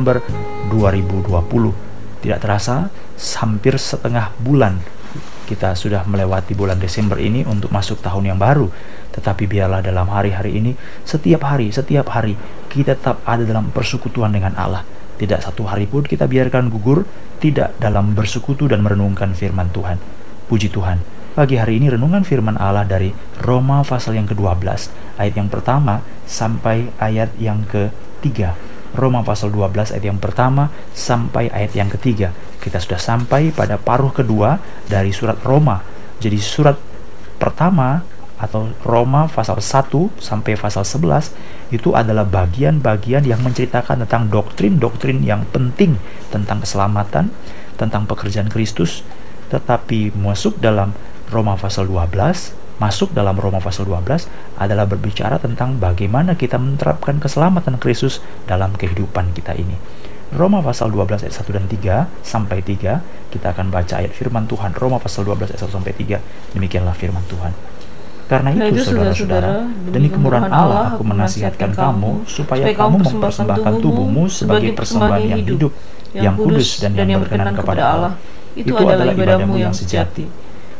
Sabtu tanggal 12 Desember 2020. Tidak terasa, hampir setengah bulan kita sudah melewati bulan Desember ini untuk masuk tahun yang baru. Tetapi biarlah dalam hari-hari ini, setiap hari, setiap hari, kita tetap ada dalam persekutuan dengan Allah. Tidak satu hari pun kita biarkan gugur, tidak dalam bersekutu dan merenungkan firman Tuhan. Puji Tuhan, Pagi hari ini renungan firman Allah dari Roma pasal yang ke-12 ayat yang pertama sampai ayat yang ketiga. Roma pasal 12 ayat yang pertama sampai ayat yang ketiga. Kita sudah sampai pada paruh kedua dari surat Roma. Jadi surat pertama atau Roma pasal 1 sampai pasal 11 itu adalah bagian-bagian yang menceritakan tentang doktrin-doktrin yang penting tentang keselamatan, tentang pekerjaan Kristus, tetapi masuk dalam Roma pasal 12 masuk dalam Roma pasal 12 adalah berbicara tentang bagaimana kita menerapkan keselamatan Kristus dalam kehidupan kita ini. Roma pasal 12 ayat 1 dan 3 sampai 3 kita akan baca ayat firman Tuhan Roma pasal 12 ayat 1 sampai 3 demikianlah firman Tuhan. Karena Nah, itu, saudara-saudara, demi kemurahan Allah aku menasihatkan kamu supaya kamu mempersembahkan tubuhmu sebagai persembahan yang hidup, yang kudus dan yang berkenan kepada Allah. Itu adalah ibadahmu yang sejati.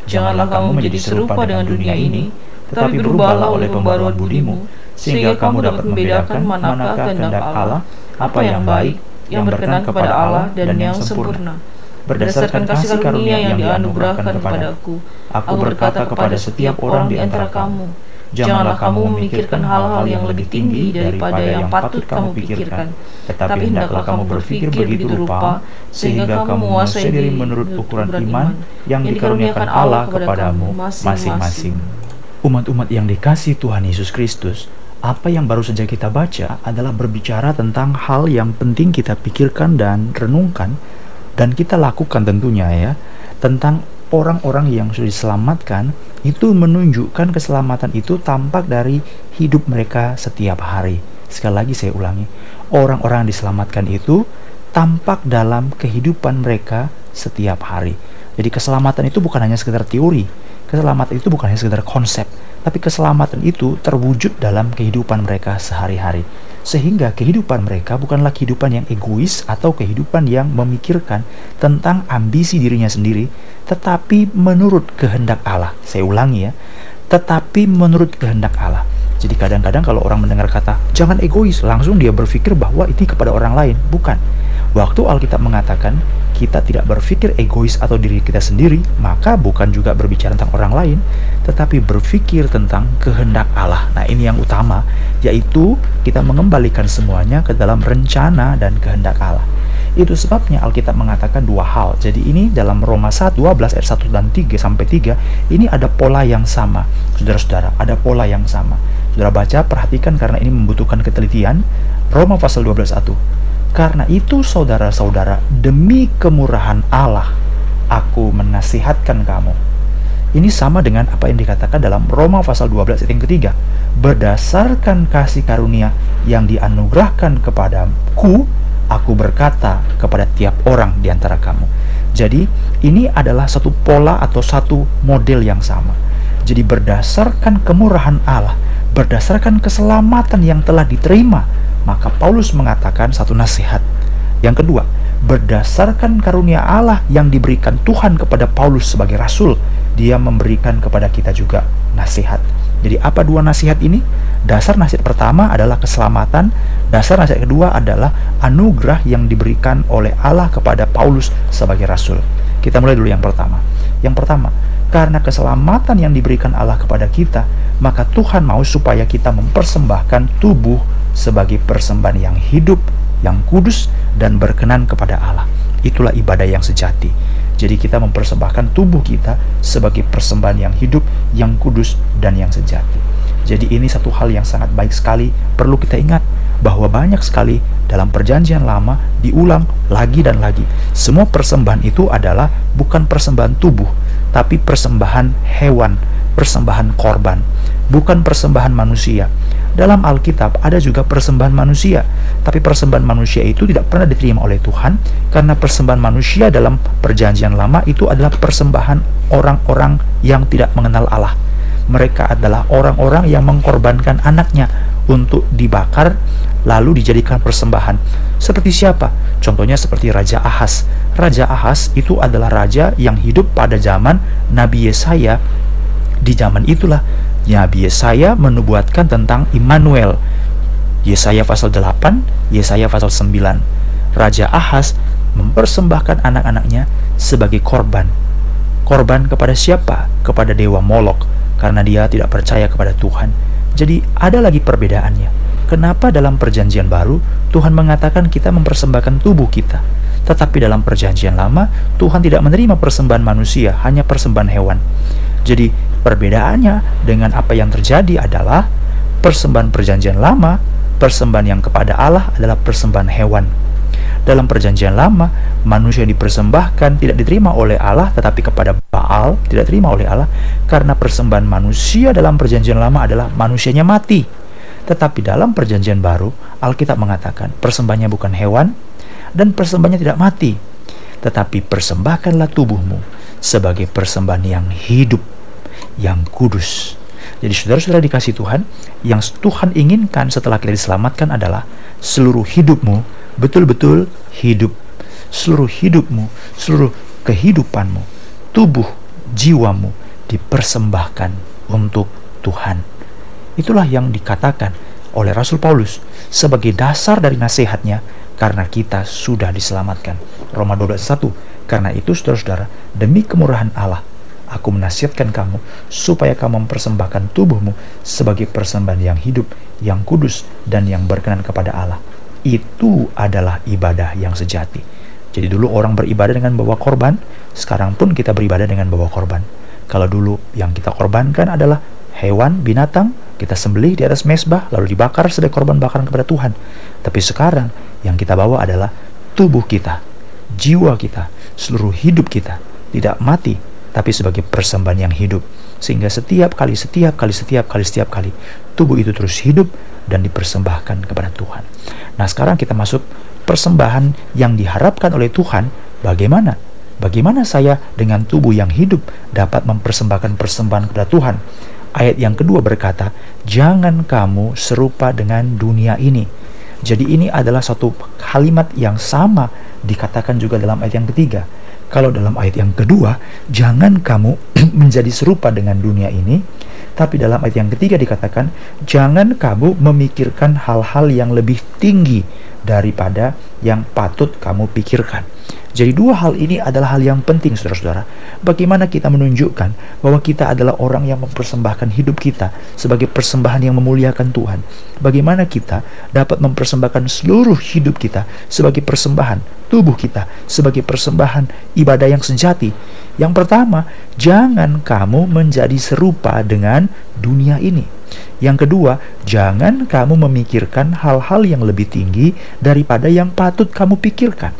Janganlah kamu menjadi serupa dengan dunia ini, tetapi berubahlah oleh pembaruan budimu, sehingga kamu dapat membedakan manakah kehendak Allah, apa yang baik, yang berkenan kepada Allah, dan yang sempurna. Berdasarkan kasih karunia yang dianugerahkan kepadaku, aku. Berkata kepada setiap orang di antara kamu, Janganlah kamu memikirkan hal-hal yang lebih tinggi daripada yang patut kamu pikirkan, tetapi hendaklah kamu berpikir begitu rupa, sehingga kamu menguasai diri menurut ukuran iman yang dikaruniakan Allah kepadamu masing-masing. Umat-umat yang dikasih Tuhan Yesus Kristus, apa yang baru saja kita baca adalah berbicara tentang hal yang penting kita pikirkan dan renungkan dan kita lakukan tentunya ya tentang orang-orang yang sudah diselamatkan itu menunjukkan keselamatan itu tampak dari hidup mereka setiap hari. Sekali lagi saya ulangi, orang-orang diselamatkan itu tampak dalam kehidupan mereka setiap hari. Jadi keselamatan itu bukan hanya sekedar teori, keselamatan itu bukan hanya sekedar konsep, tapi keselamatan itu terwujud dalam kehidupan mereka sehari-hari. Sehingga kehidupan mereka bukanlah kehidupan yang egois atau kehidupan yang memikirkan tentang ambisi dirinya sendiri, tetapi menurut kehendak Allah. Saya ulangi ya, tetapi menurut kehendak Allah. Jadi kadang-kadang kalau orang mendengar kata jangan egois, langsung dia berpikir bahwa ini kepada orang lain. Bukan. Waktu Alkitab mengatakan kita tidak berpikir egois atau diri kita sendiri, maka bukan juga berbicara tentang orang lain, tetapi berpikir tentang kehendak Allah. Nah, ini yang utama, yaitu kita mengembalikan semuanya ke dalam rencana dan kehendak Allah. Itu sebabnya Alkitab mengatakan dua hal. Jadi ini dalam Roma 1, 12 ayat 1 dan 3 sampai 3, ini ada pola yang sama. Saudara-saudara, ada pola yang sama. Saudara baca, perhatikan karena ini membutuhkan ketelitian. Roma pasal 12 1. Karena itu saudara-saudara, demi kemurahan Allah, aku menasihatkan kamu. Ini sama dengan apa yang dikatakan dalam Roma pasal 12 ayat yang ketiga. Berdasarkan kasih karunia yang dianugerahkan kepadaku, aku berkata kepada tiap orang di antara kamu. Jadi, ini adalah satu pola atau satu model yang sama. Jadi berdasarkan kemurahan Allah, berdasarkan keselamatan yang telah diterima, maka Paulus mengatakan satu nasihat. Yang kedua, berdasarkan karunia Allah yang diberikan Tuhan kepada Paulus sebagai rasul, dia memberikan kepada kita juga nasihat. Jadi apa dua nasihat ini? Dasar nasihat pertama adalah keselamatan, dasar nasihat kedua adalah anugerah yang diberikan oleh Allah kepada Paulus sebagai rasul. Kita mulai dulu yang pertama. Yang pertama, karena keselamatan yang diberikan Allah kepada kita, maka Tuhan mau supaya kita mempersembahkan tubuh sebagai persembahan yang hidup, yang kudus, dan berkenan kepada Allah. Itulah ibadah yang sejati. Jadi kita mempersembahkan tubuh kita sebagai persembahan yang hidup, yang kudus, dan yang sejati. Jadi ini satu hal yang sangat baik sekali, perlu kita ingat bahwa banyak sekali dalam perjanjian lama diulang lagi dan lagi. Semua persembahan itu adalah bukan persembahan tubuh, tapi persembahan hewan, persembahan korban, bukan persembahan manusia. Dalam Alkitab ada juga persembahan manusia, tapi persembahan manusia itu tidak pernah diterima oleh Tuhan karena persembahan manusia dalam perjanjian lama itu adalah persembahan orang-orang yang tidak mengenal Allah. Mereka adalah orang-orang yang mengkorbankan anaknya untuk dibakar lalu dijadikan persembahan. Seperti siapa? Contohnya seperti Raja Ahas. Raja Ahas itu adalah raja yang hidup pada zaman Nabi Yesaya. Di zaman itulah Nabi Yesaya menubuatkan tentang Immanuel. Yesaya pasal 8, Yesaya pasal 9. Raja Ahas mempersembahkan anak-anaknya sebagai korban. Korban kepada siapa? Kepada dewa Molok karena dia tidak percaya kepada Tuhan. Jadi ada lagi perbedaannya. Kenapa dalam perjanjian baru Tuhan mengatakan kita mempersembahkan tubuh kita, tetapi dalam perjanjian lama Tuhan tidak menerima persembahan manusia, hanya persembahan hewan. Jadi perbedaannya dengan apa yang terjadi adalah persembahan perjanjian lama, persembahan yang kepada Allah adalah persembahan hewan. Dalam perjanjian lama, manusia dipersembahkan tidak diterima oleh Allah tetapi kepada Baal tidak terima oleh Allah karena persembahan manusia dalam perjanjian lama adalah manusianya mati tetapi dalam perjanjian baru, Alkitab mengatakan persembahannya bukan hewan dan persembahannya tidak mati. Tetapi persembahkanlah tubuhmu sebagai persembahan yang hidup, yang kudus. Jadi saudara-saudara dikasih Tuhan, yang Tuhan inginkan setelah kita diselamatkan adalah seluruh hidupmu betul-betul hidup. Seluruh hidupmu, seluruh kehidupanmu, tubuh, jiwamu dipersembahkan untuk Tuhan. Itulah yang dikatakan oleh Rasul Paulus sebagai dasar dari nasihatnya karena kita sudah diselamatkan. Roma 12:1. Karena itu saudara-saudara, demi kemurahan Allah, aku menasihatkan kamu supaya kamu mempersembahkan tubuhmu sebagai persembahan yang hidup, yang kudus, dan yang berkenan kepada Allah. Itu adalah ibadah yang sejati. Jadi dulu orang beribadah dengan bawa korban, sekarang pun kita beribadah dengan bawa korban. Kalau dulu yang kita korbankan adalah hewan, binatang, kita sembelih di atas mesbah lalu dibakar sebagai korban bakaran kepada Tuhan. Tapi sekarang yang kita bawa adalah tubuh kita, jiwa kita, seluruh hidup kita tidak mati tapi sebagai persembahan yang hidup. Sehingga setiap kali, setiap kali, setiap kali, setiap kali tubuh itu terus hidup dan dipersembahkan kepada Tuhan. Nah, sekarang kita masuk persembahan yang diharapkan oleh Tuhan bagaimana? Bagaimana saya dengan tubuh yang hidup dapat mempersembahkan persembahan kepada Tuhan? Ayat yang kedua berkata, "Jangan kamu serupa dengan dunia ini." Jadi ini adalah satu kalimat yang sama dikatakan juga dalam ayat yang ketiga. Kalau dalam ayat yang kedua, jangan kamu menjadi serupa dengan dunia ini, tapi dalam ayat yang ketiga dikatakan, jangan kamu memikirkan hal-hal yang lebih tinggi daripada yang patut kamu pikirkan. Jadi dua hal ini adalah hal yang penting saudara-saudara. Bagaimana kita menunjukkan bahwa kita adalah orang yang mempersembahkan hidup kita sebagai persembahan yang memuliakan Tuhan. Bagaimana kita dapat mempersembahkan seluruh hidup kita sebagai persembahan tubuh kita sebagai persembahan ibadah yang sejati. Yang pertama, jangan kamu menjadi serupa dengan dunia ini. Yang kedua, jangan kamu memikirkan hal-hal yang lebih tinggi daripada yang patut kamu pikirkan.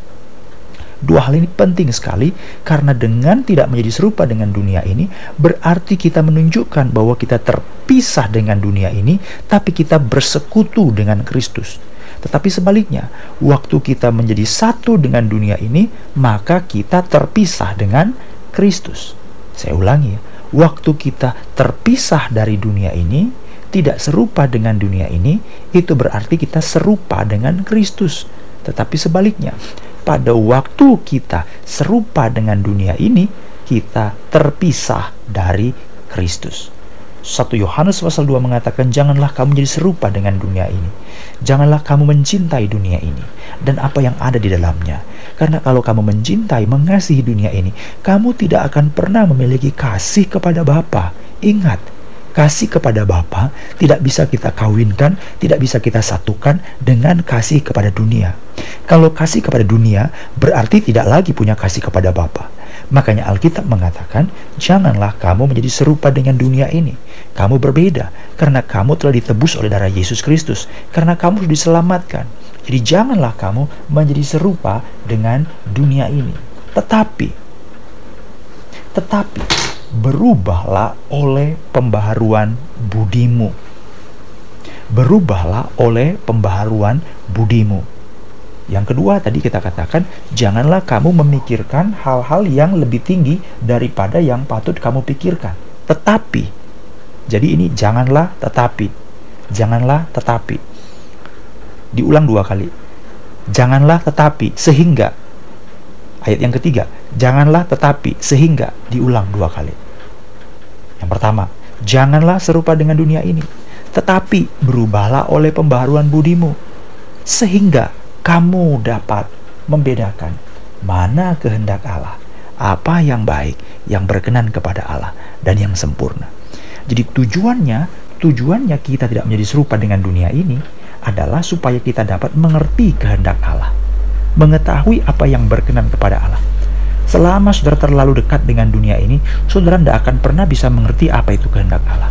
Dua hal ini penting sekali karena dengan tidak menjadi serupa dengan dunia ini berarti kita menunjukkan bahwa kita terpisah dengan dunia ini tapi kita bersekutu dengan Kristus. Tetapi sebaliknya, waktu kita menjadi satu dengan dunia ini, maka kita terpisah dengan Kristus. Saya ulangi ya, waktu kita terpisah dari dunia ini, tidak serupa dengan dunia ini, itu berarti kita serupa dengan Kristus. Tetapi sebaliknya, pada waktu kita serupa dengan dunia ini, kita terpisah dari Kristus. 1 Yohanes pasal 2 mengatakan janganlah kamu jadi serupa dengan dunia ini. Janganlah kamu mencintai dunia ini dan apa yang ada di dalamnya. Karena kalau kamu mencintai, mengasihi dunia ini, kamu tidak akan pernah memiliki kasih kepada Bapa. Ingat, kasih kepada Bapa tidak bisa kita kawinkan, tidak bisa kita satukan dengan kasih kepada dunia. Kalau kasih kepada dunia berarti tidak lagi punya kasih kepada Bapa. Makanya Alkitab mengatakan, janganlah kamu menjadi serupa dengan dunia ini. Kamu berbeda karena kamu telah ditebus oleh darah Yesus Kristus, karena kamu sudah diselamatkan. Jadi janganlah kamu menjadi serupa dengan dunia ini. Tetapi, tetapi berubahlah oleh pembaharuan budimu. Berubahlah oleh pembaharuan budimu. Yang kedua tadi kita katakan, janganlah kamu memikirkan hal-hal yang lebih tinggi daripada yang patut kamu pikirkan. Tetapi, jadi ini janganlah tetapi. janganlah tetapi. Diulang dua kali. Janganlah tetapi sehingga. Ayat yang ketiga, janganlah tetapi sehingga diulang dua kali. Yang pertama, janganlah serupa dengan dunia ini, tetapi berubahlah oleh pembaharuan budimu, sehingga kamu dapat membedakan mana kehendak Allah, apa yang baik, yang berkenan kepada Allah, dan yang sempurna. Jadi tujuannya, tujuannya kita tidak menjadi serupa dengan dunia ini adalah supaya kita dapat mengerti kehendak Allah, mengetahui apa yang berkenan kepada Allah. Selama saudara terlalu dekat dengan dunia ini, saudara tidak akan pernah bisa mengerti apa itu kehendak Allah.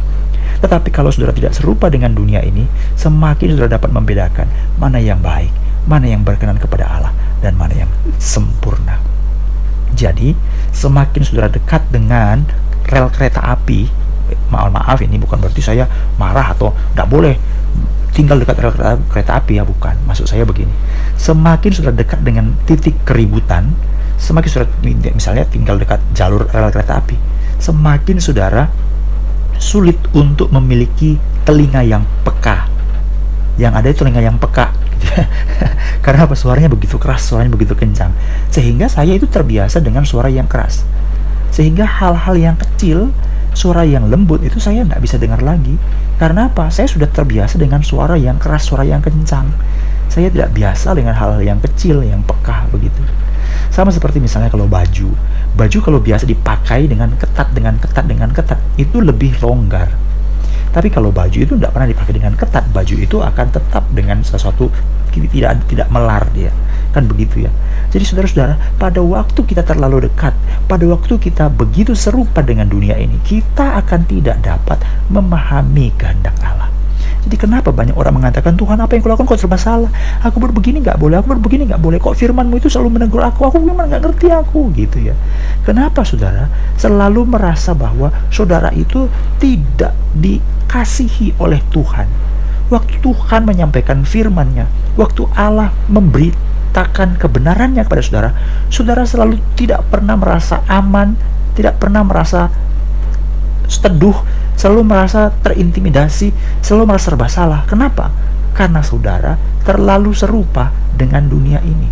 Tetapi kalau saudara tidak serupa dengan dunia ini, semakin saudara dapat membedakan mana yang baik, mana yang berkenan kepada Allah, dan mana yang sempurna. Jadi, semakin saudara dekat dengan rel kereta api, maaf maaf ini bukan berarti saya marah atau tidak boleh tinggal dekat rel kereta, kereta api ya bukan. Maksud saya begini, semakin saudara dekat dengan titik keributan, semakin saudara misalnya tinggal dekat jalur rel kereta api, semakin saudara sulit untuk memiliki telinga yang peka. Yang ada itu telinga yang peka. Karena apa? Suaranya begitu keras, suaranya begitu kencang. Sehingga saya itu terbiasa dengan suara yang keras. Sehingga hal-hal yang kecil, suara yang lembut itu saya tidak bisa dengar lagi. Karena apa? Saya sudah terbiasa dengan suara yang keras, suara yang kencang. Saya tidak biasa dengan hal-hal yang kecil, yang peka begitu. Sama seperti misalnya kalau baju. Baju kalau biasa dipakai dengan ketat, dengan ketat, dengan ketat, itu lebih longgar. Tapi kalau baju itu tidak pernah dipakai dengan ketat, baju itu akan tetap dengan sesuatu tidak tidak melar dia. Kan begitu ya. Jadi saudara-saudara, pada waktu kita terlalu dekat, pada waktu kita begitu serupa dengan dunia ini, kita akan tidak dapat memahami kehendak Allah. Jadi kenapa banyak orang mengatakan Tuhan apa yang kulakukan kok serba salah? Aku berbegini nggak boleh, aku berbegini nggak boleh. Kok firmanmu itu selalu menegur aku? Aku memang nggak ngerti aku gitu ya. Kenapa saudara selalu merasa bahwa saudara itu tidak dikasihi oleh Tuhan? Waktu Tuhan menyampaikan firman-Nya, waktu Allah memberitakan kebenarannya kepada saudara, saudara selalu tidak pernah merasa aman, tidak pernah merasa teduh, selalu merasa terintimidasi, selalu merasa serba salah. Kenapa? Karena saudara terlalu serupa dengan dunia ini.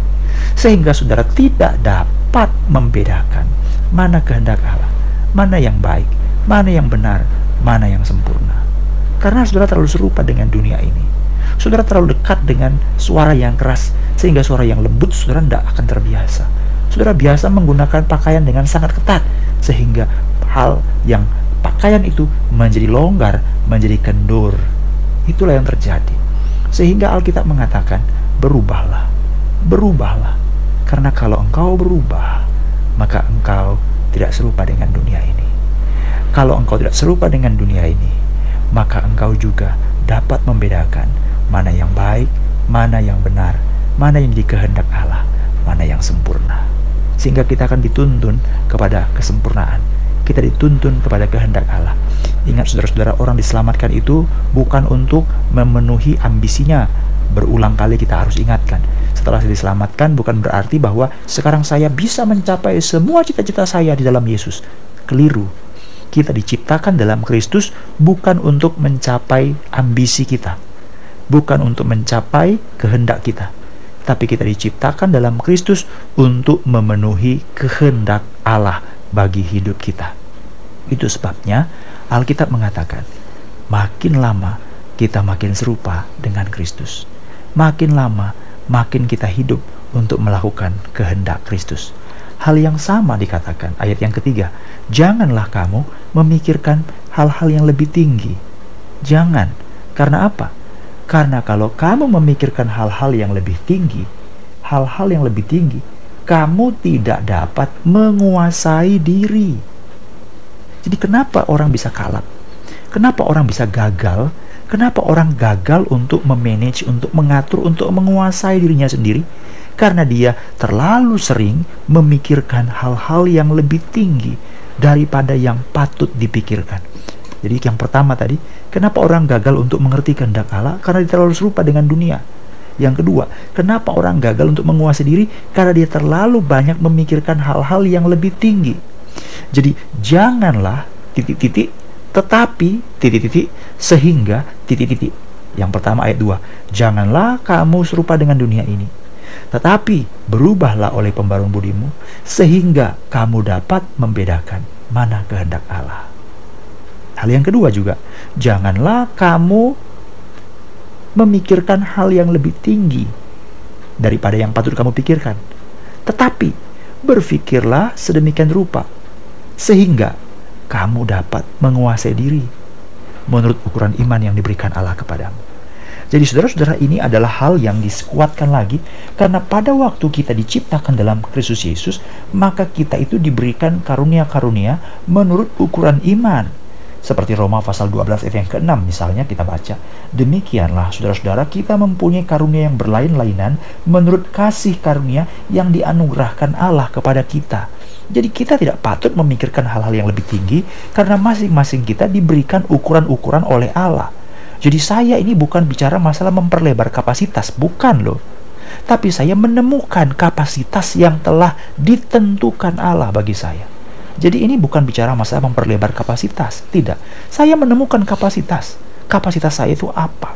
Sehingga saudara tidak dapat membedakan mana kehendak Allah, mana yang baik, mana yang benar, mana yang sempurna. Karena saudara terlalu serupa dengan dunia ini. Saudara terlalu dekat dengan suara yang keras, sehingga suara yang lembut saudara tidak akan terbiasa. Saudara biasa menggunakan pakaian dengan sangat ketat, sehingga hal yang pakaian itu menjadi longgar, menjadi kendur. Itulah yang terjadi. Sehingga Alkitab mengatakan, berubahlah, berubahlah. Karena kalau engkau berubah, maka engkau tidak serupa dengan dunia ini. Kalau engkau tidak serupa dengan dunia ini, maka engkau juga dapat membedakan mana yang baik, mana yang benar, mana yang jadi kehendak Allah, mana yang sempurna. Sehingga kita akan dituntun kepada kesempurnaan kita dituntun kepada kehendak Allah. Ingat saudara-saudara, orang diselamatkan itu bukan untuk memenuhi ambisinya. Berulang kali kita harus ingatkan. Setelah diselamatkan bukan berarti bahwa sekarang saya bisa mencapai semua cita-cita saya di dalam Yesus. Keliru. Kita diciptakan dalam Kristus bukan untuk mencapai ambisi kita. Bukan untuk mencapai kehendak kita. Tapi kita diciptakan dalam Kristus untuk memenuhi kehendak Allah bagi hidup kita. Itu sebabnya Alkitab mengatakan, makin lama kita makin serupa dengan Kristus. Makin lama makin kita hidup untuk melakukan kehendak Kristus. Hal yang sama dikatakan ayat yang ketiga, janganlah kamu memikirkan hal-hal yang lebih tinggi. Jangan, karena apa? Karena kalau kamu memikirkan hal-hal yang lebih tinggi, hal-hal yang lebih tinggi, kamu tidak dapat menguasai diri. Jadi kenapa orang bisa kalah? Kenapa orang bisa gagal? Kenapa orang gagal untuk memanage, untuk mengatur, untuk menguasai dirinya sendiri? Karena dia terlalu sering memikirkan hal-hal yang lebih tinggi daripada yang patut dipikirkan. Jadi yang pertama tadi, kenapa orang gagal untuk mengerti kehendak Allah? Karena dia terlalu serupa dengan dunia. Yang kedua, kenapa orang gagal untuk menguasai diri? Karena dia terlalu banyak memikirkan hal-hal yang lebih tinggi. Jadi, janganlah titik-titik tetapi titik-titik sehingga titik-titik. Yang pertama ayat 2. Janganlah kamu serupa dengan dunia ini. Tetapi berubahlah oleh pembaruan budimu sehingga kamu dapat membedakan mana kehendak Allah. Hal yang kedua juga, janganlah kamu memikirkan hal yang lebih tinggi daripada yang patut kamu pikirkan. Tetapi berfikirlah sedemikian rupa sehingga kamu dapat menguasai diri menurut ukuran iman yang diberikan Allah kepadamu. Jadi saudara-saudara ini adalah hal yang disekuatkan lagi karena pada waktu kita diciptakan dalam Kristus Yesus, maka kita itu diberikan karunia-karunia menurut ukuran iman. Seperti Roma pasal 12 ayat yang ke-6 misalnya kita baca. Demikianlah saudara-saudara kita mempunyai karunia yang berlain-lainan menurut kasih karunia yang dianugerahkan Allah kepada kita. Jadi kita tidak patut memikirkan hal-hal yang lebih tinggi karena masing-masing kita diberikan ukuran-ukuran oleh Allah. Jadi saya ini bukan bicara masalah memperlebar kapasitas, bukan loh. Tapi saya menemukan kapasitas yang telah ditentukan Allah bagi saya. Jadi ini bukan bicara masalah memperlebar kapasitas, tidak. Saya menemukan kapasitas. Kapasitas saya itu apa?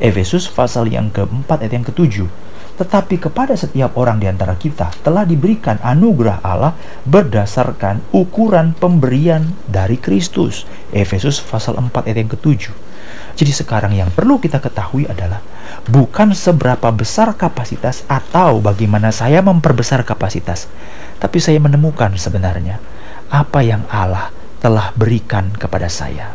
Efesus pasal yang keempat ayat yang ketujuh tetapi kepada setiap orang di antara kita telah diberikan anugerah Allah berdasarkan ukuran pemberian dari Kristus. Efesus pasal 4 ayat yang ketujuh. Jadi sekarang yang perlu kita ketahui adalah bukan seberapa besar kapasitas atau bagaimana saya memperbesar kapasitas, tapi saya menemukan sebenarnya apa yang Allah telah berikan kepada saya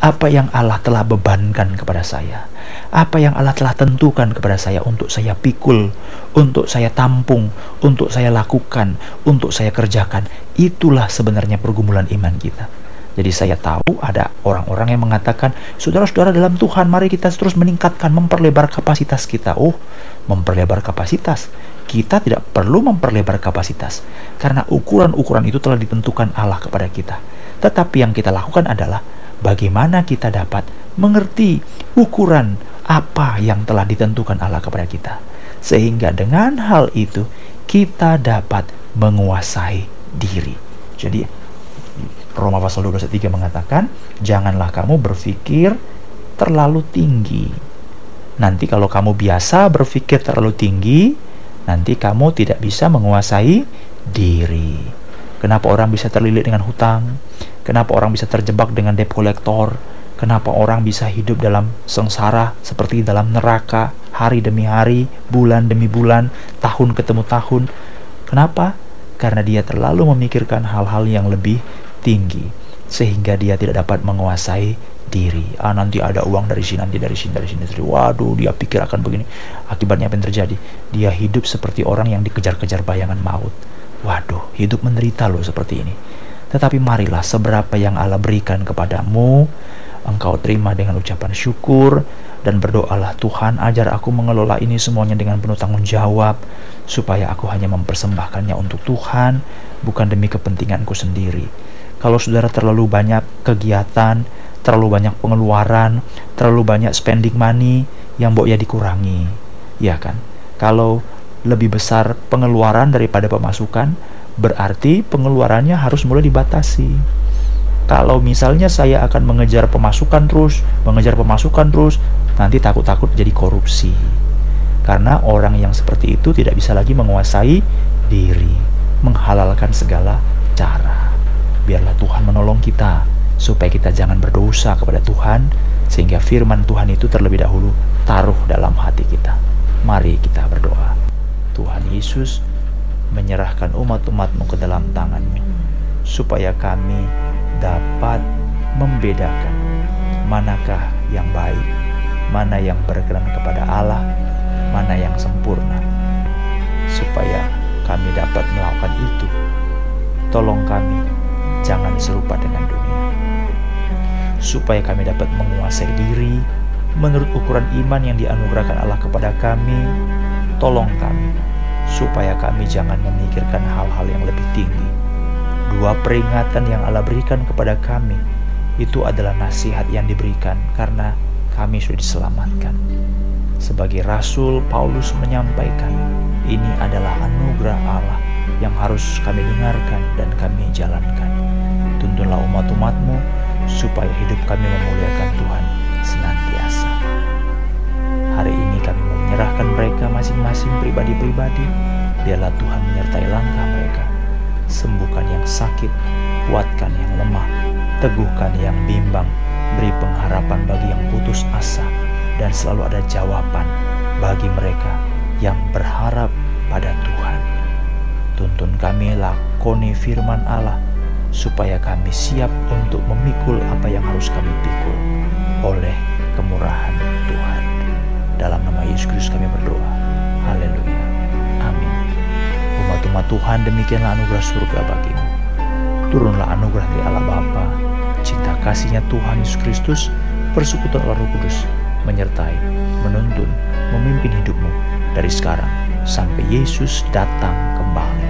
apa yang Allah telah bebankan kepada saya, apa yang Allah telah tentukan kepada saya untuk saya pikul, untuk saya tampung, untuk saya lakukan, untuk saya kerjakan. Itulah sebenarnya pergumulan iman kita. Jadi saya tahu ada orang-orang yang mengatakan, saudara-saudara dalam Tuhan, mari kita terus meningkatkan, memperlebar kapasitas kita. Oh, memperlebar kapasitas. Kita tidak perlu memperlebar kapasitas, karena ukuran-ukuran itu telah ditentukan Allah kepada kita. Tetapi yang kita lakukan adalah bagaimana kita dapat mengerti ukuran apa yang telah ditentukan Allah kepada kita. Sehingga dengan hal itu kita dapat menguasai diri. Jadi Roma pasal 12 ayat 3 mengatakan, janganlah kamu berpikir terlalu tinggi. Nanti kalau kamu biasa berpikir terlalu tinggi, nanti kamu tidak bisa menguasai diri. Kenapa orang bisa terlilit dengan hutang? Kenapa orang bisa terjebak dengan debt collector? Kenapa orang bisa hidup dalam sengsara seperti dalam neraka hari demi hari, bulan demi bulan, tahun ketemu tahun? Kenapa? Karena dia terlalu memikirkan hal-hal yang lebih tinggi sehingga dia tidak dapat menguasai diri. Ah nanti ada uang dari sini, nanti dari sini, dari sini. Waduh, dia pikir akan begini. Akibatnya apa yang terjadi? Dia hidup seperti orang yang dikejar-kejar bayangan maut. Waduh, hidup menderita loh seperti ini. Tetapi marilah seberapa yang Allah berikan kepadamu, engkau terima dengan ucapan syukur dan berdoalah Tuhan ajar aku mengelola ini semuanya dengan penuh tanggung jawab supaya aku hanya mempersembahkannya untuk Tuhan bukan demi kepentinganku sendiri. Kalau saudara terlalu banyak kegiatan, terlalu banyak pengeluaran, terlalu banyak spending money yang mbok ya dikurangi. Ya kan? Kalau lebih besar pengeluaran daripada pemasukan, berarti pengeluarannya harus mulai dibatasi. Kalau misalnya saya akan mengejar pemasukan terus, mengejar pemasukan terus, nanti takut-takut jadi korupsi. Karena orang yang seperti itu tidak bisa lagi menguasai diri, menghalalkan segala cara. Biarlah Tuhan menolong kita supaya kita jangan berdosa kepada Tuhan sehingga firman Tuhan itu terlebih dahulu taruh dalam hati kita. Mari kita berdoa. Tuhan Yesus, menyerahkan umat-umatmu ke dalam tanganmu, supaya kami dapat membedakan manakah yang baik, mana yang berkenan kepada Allah, mana yang sempurna, supaya kami dapat melakukan itu. Tolong kami, jangan serupa dengan dunia, supaya kami dapat menguasai diri menurut ukuran iman yang dianugerahkan Allah kepada kami. Tolong kami supaya kami jangan memikirkan hal-hal yang lebih tinggi. Dua peringatan yang Allah berikan kepada kami itu adalah nasihat yang diberikan karena kami sudah diselamatkan. Sebagai rasul, Paulus menyampaikan, ini adalah anugerah Allah yang harus kami dengarkan dan kami jalankan. Tuntunlah umat-umatmu supaya hidup kami memuliakan Tuhan menyerahkan mereka masing-masing pribadi-pribadi. Biarlah Tuhan menyertai langkah mereka. Sembuhkan yang sakit, kuatkan yang lemah, teguhkan yang bimbang, beri pengharapan bagi yang putus asa, dan selalu ada jawaban bagi mereka yang berharap pada Tuhan. Tuntun kami lakoni firman Allah, supaya kami siap untuk memikul apa yang harus kami pikul oleh kemurahan. Dalam nama Yesus Kristus kami berdoa. Haleluya. Amin. Umat-umat Tuhan demikianlah anugerah surga bagimu. Turunlah anugerah dari Allah Bapa, cinta kasihnya Tuhan Yesus Kristus, persekutuan Allah Roh Kudus, menyertai, menuntun, memimpin hidupmu dari sekarang sampai Yesus datang kembali.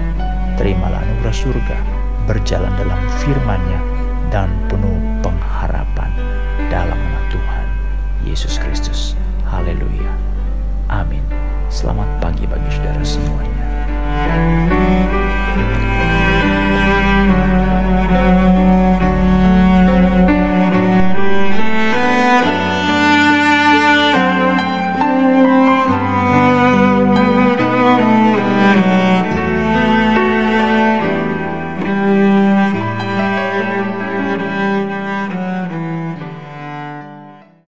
Terimalah anugerah surga, berjalan dalam firman-Nya dan penuh pengharapan dalam nama Tuhan Yesus Kristus. Haleluya. Amin. Selamat pagi bagi saudara semuanya.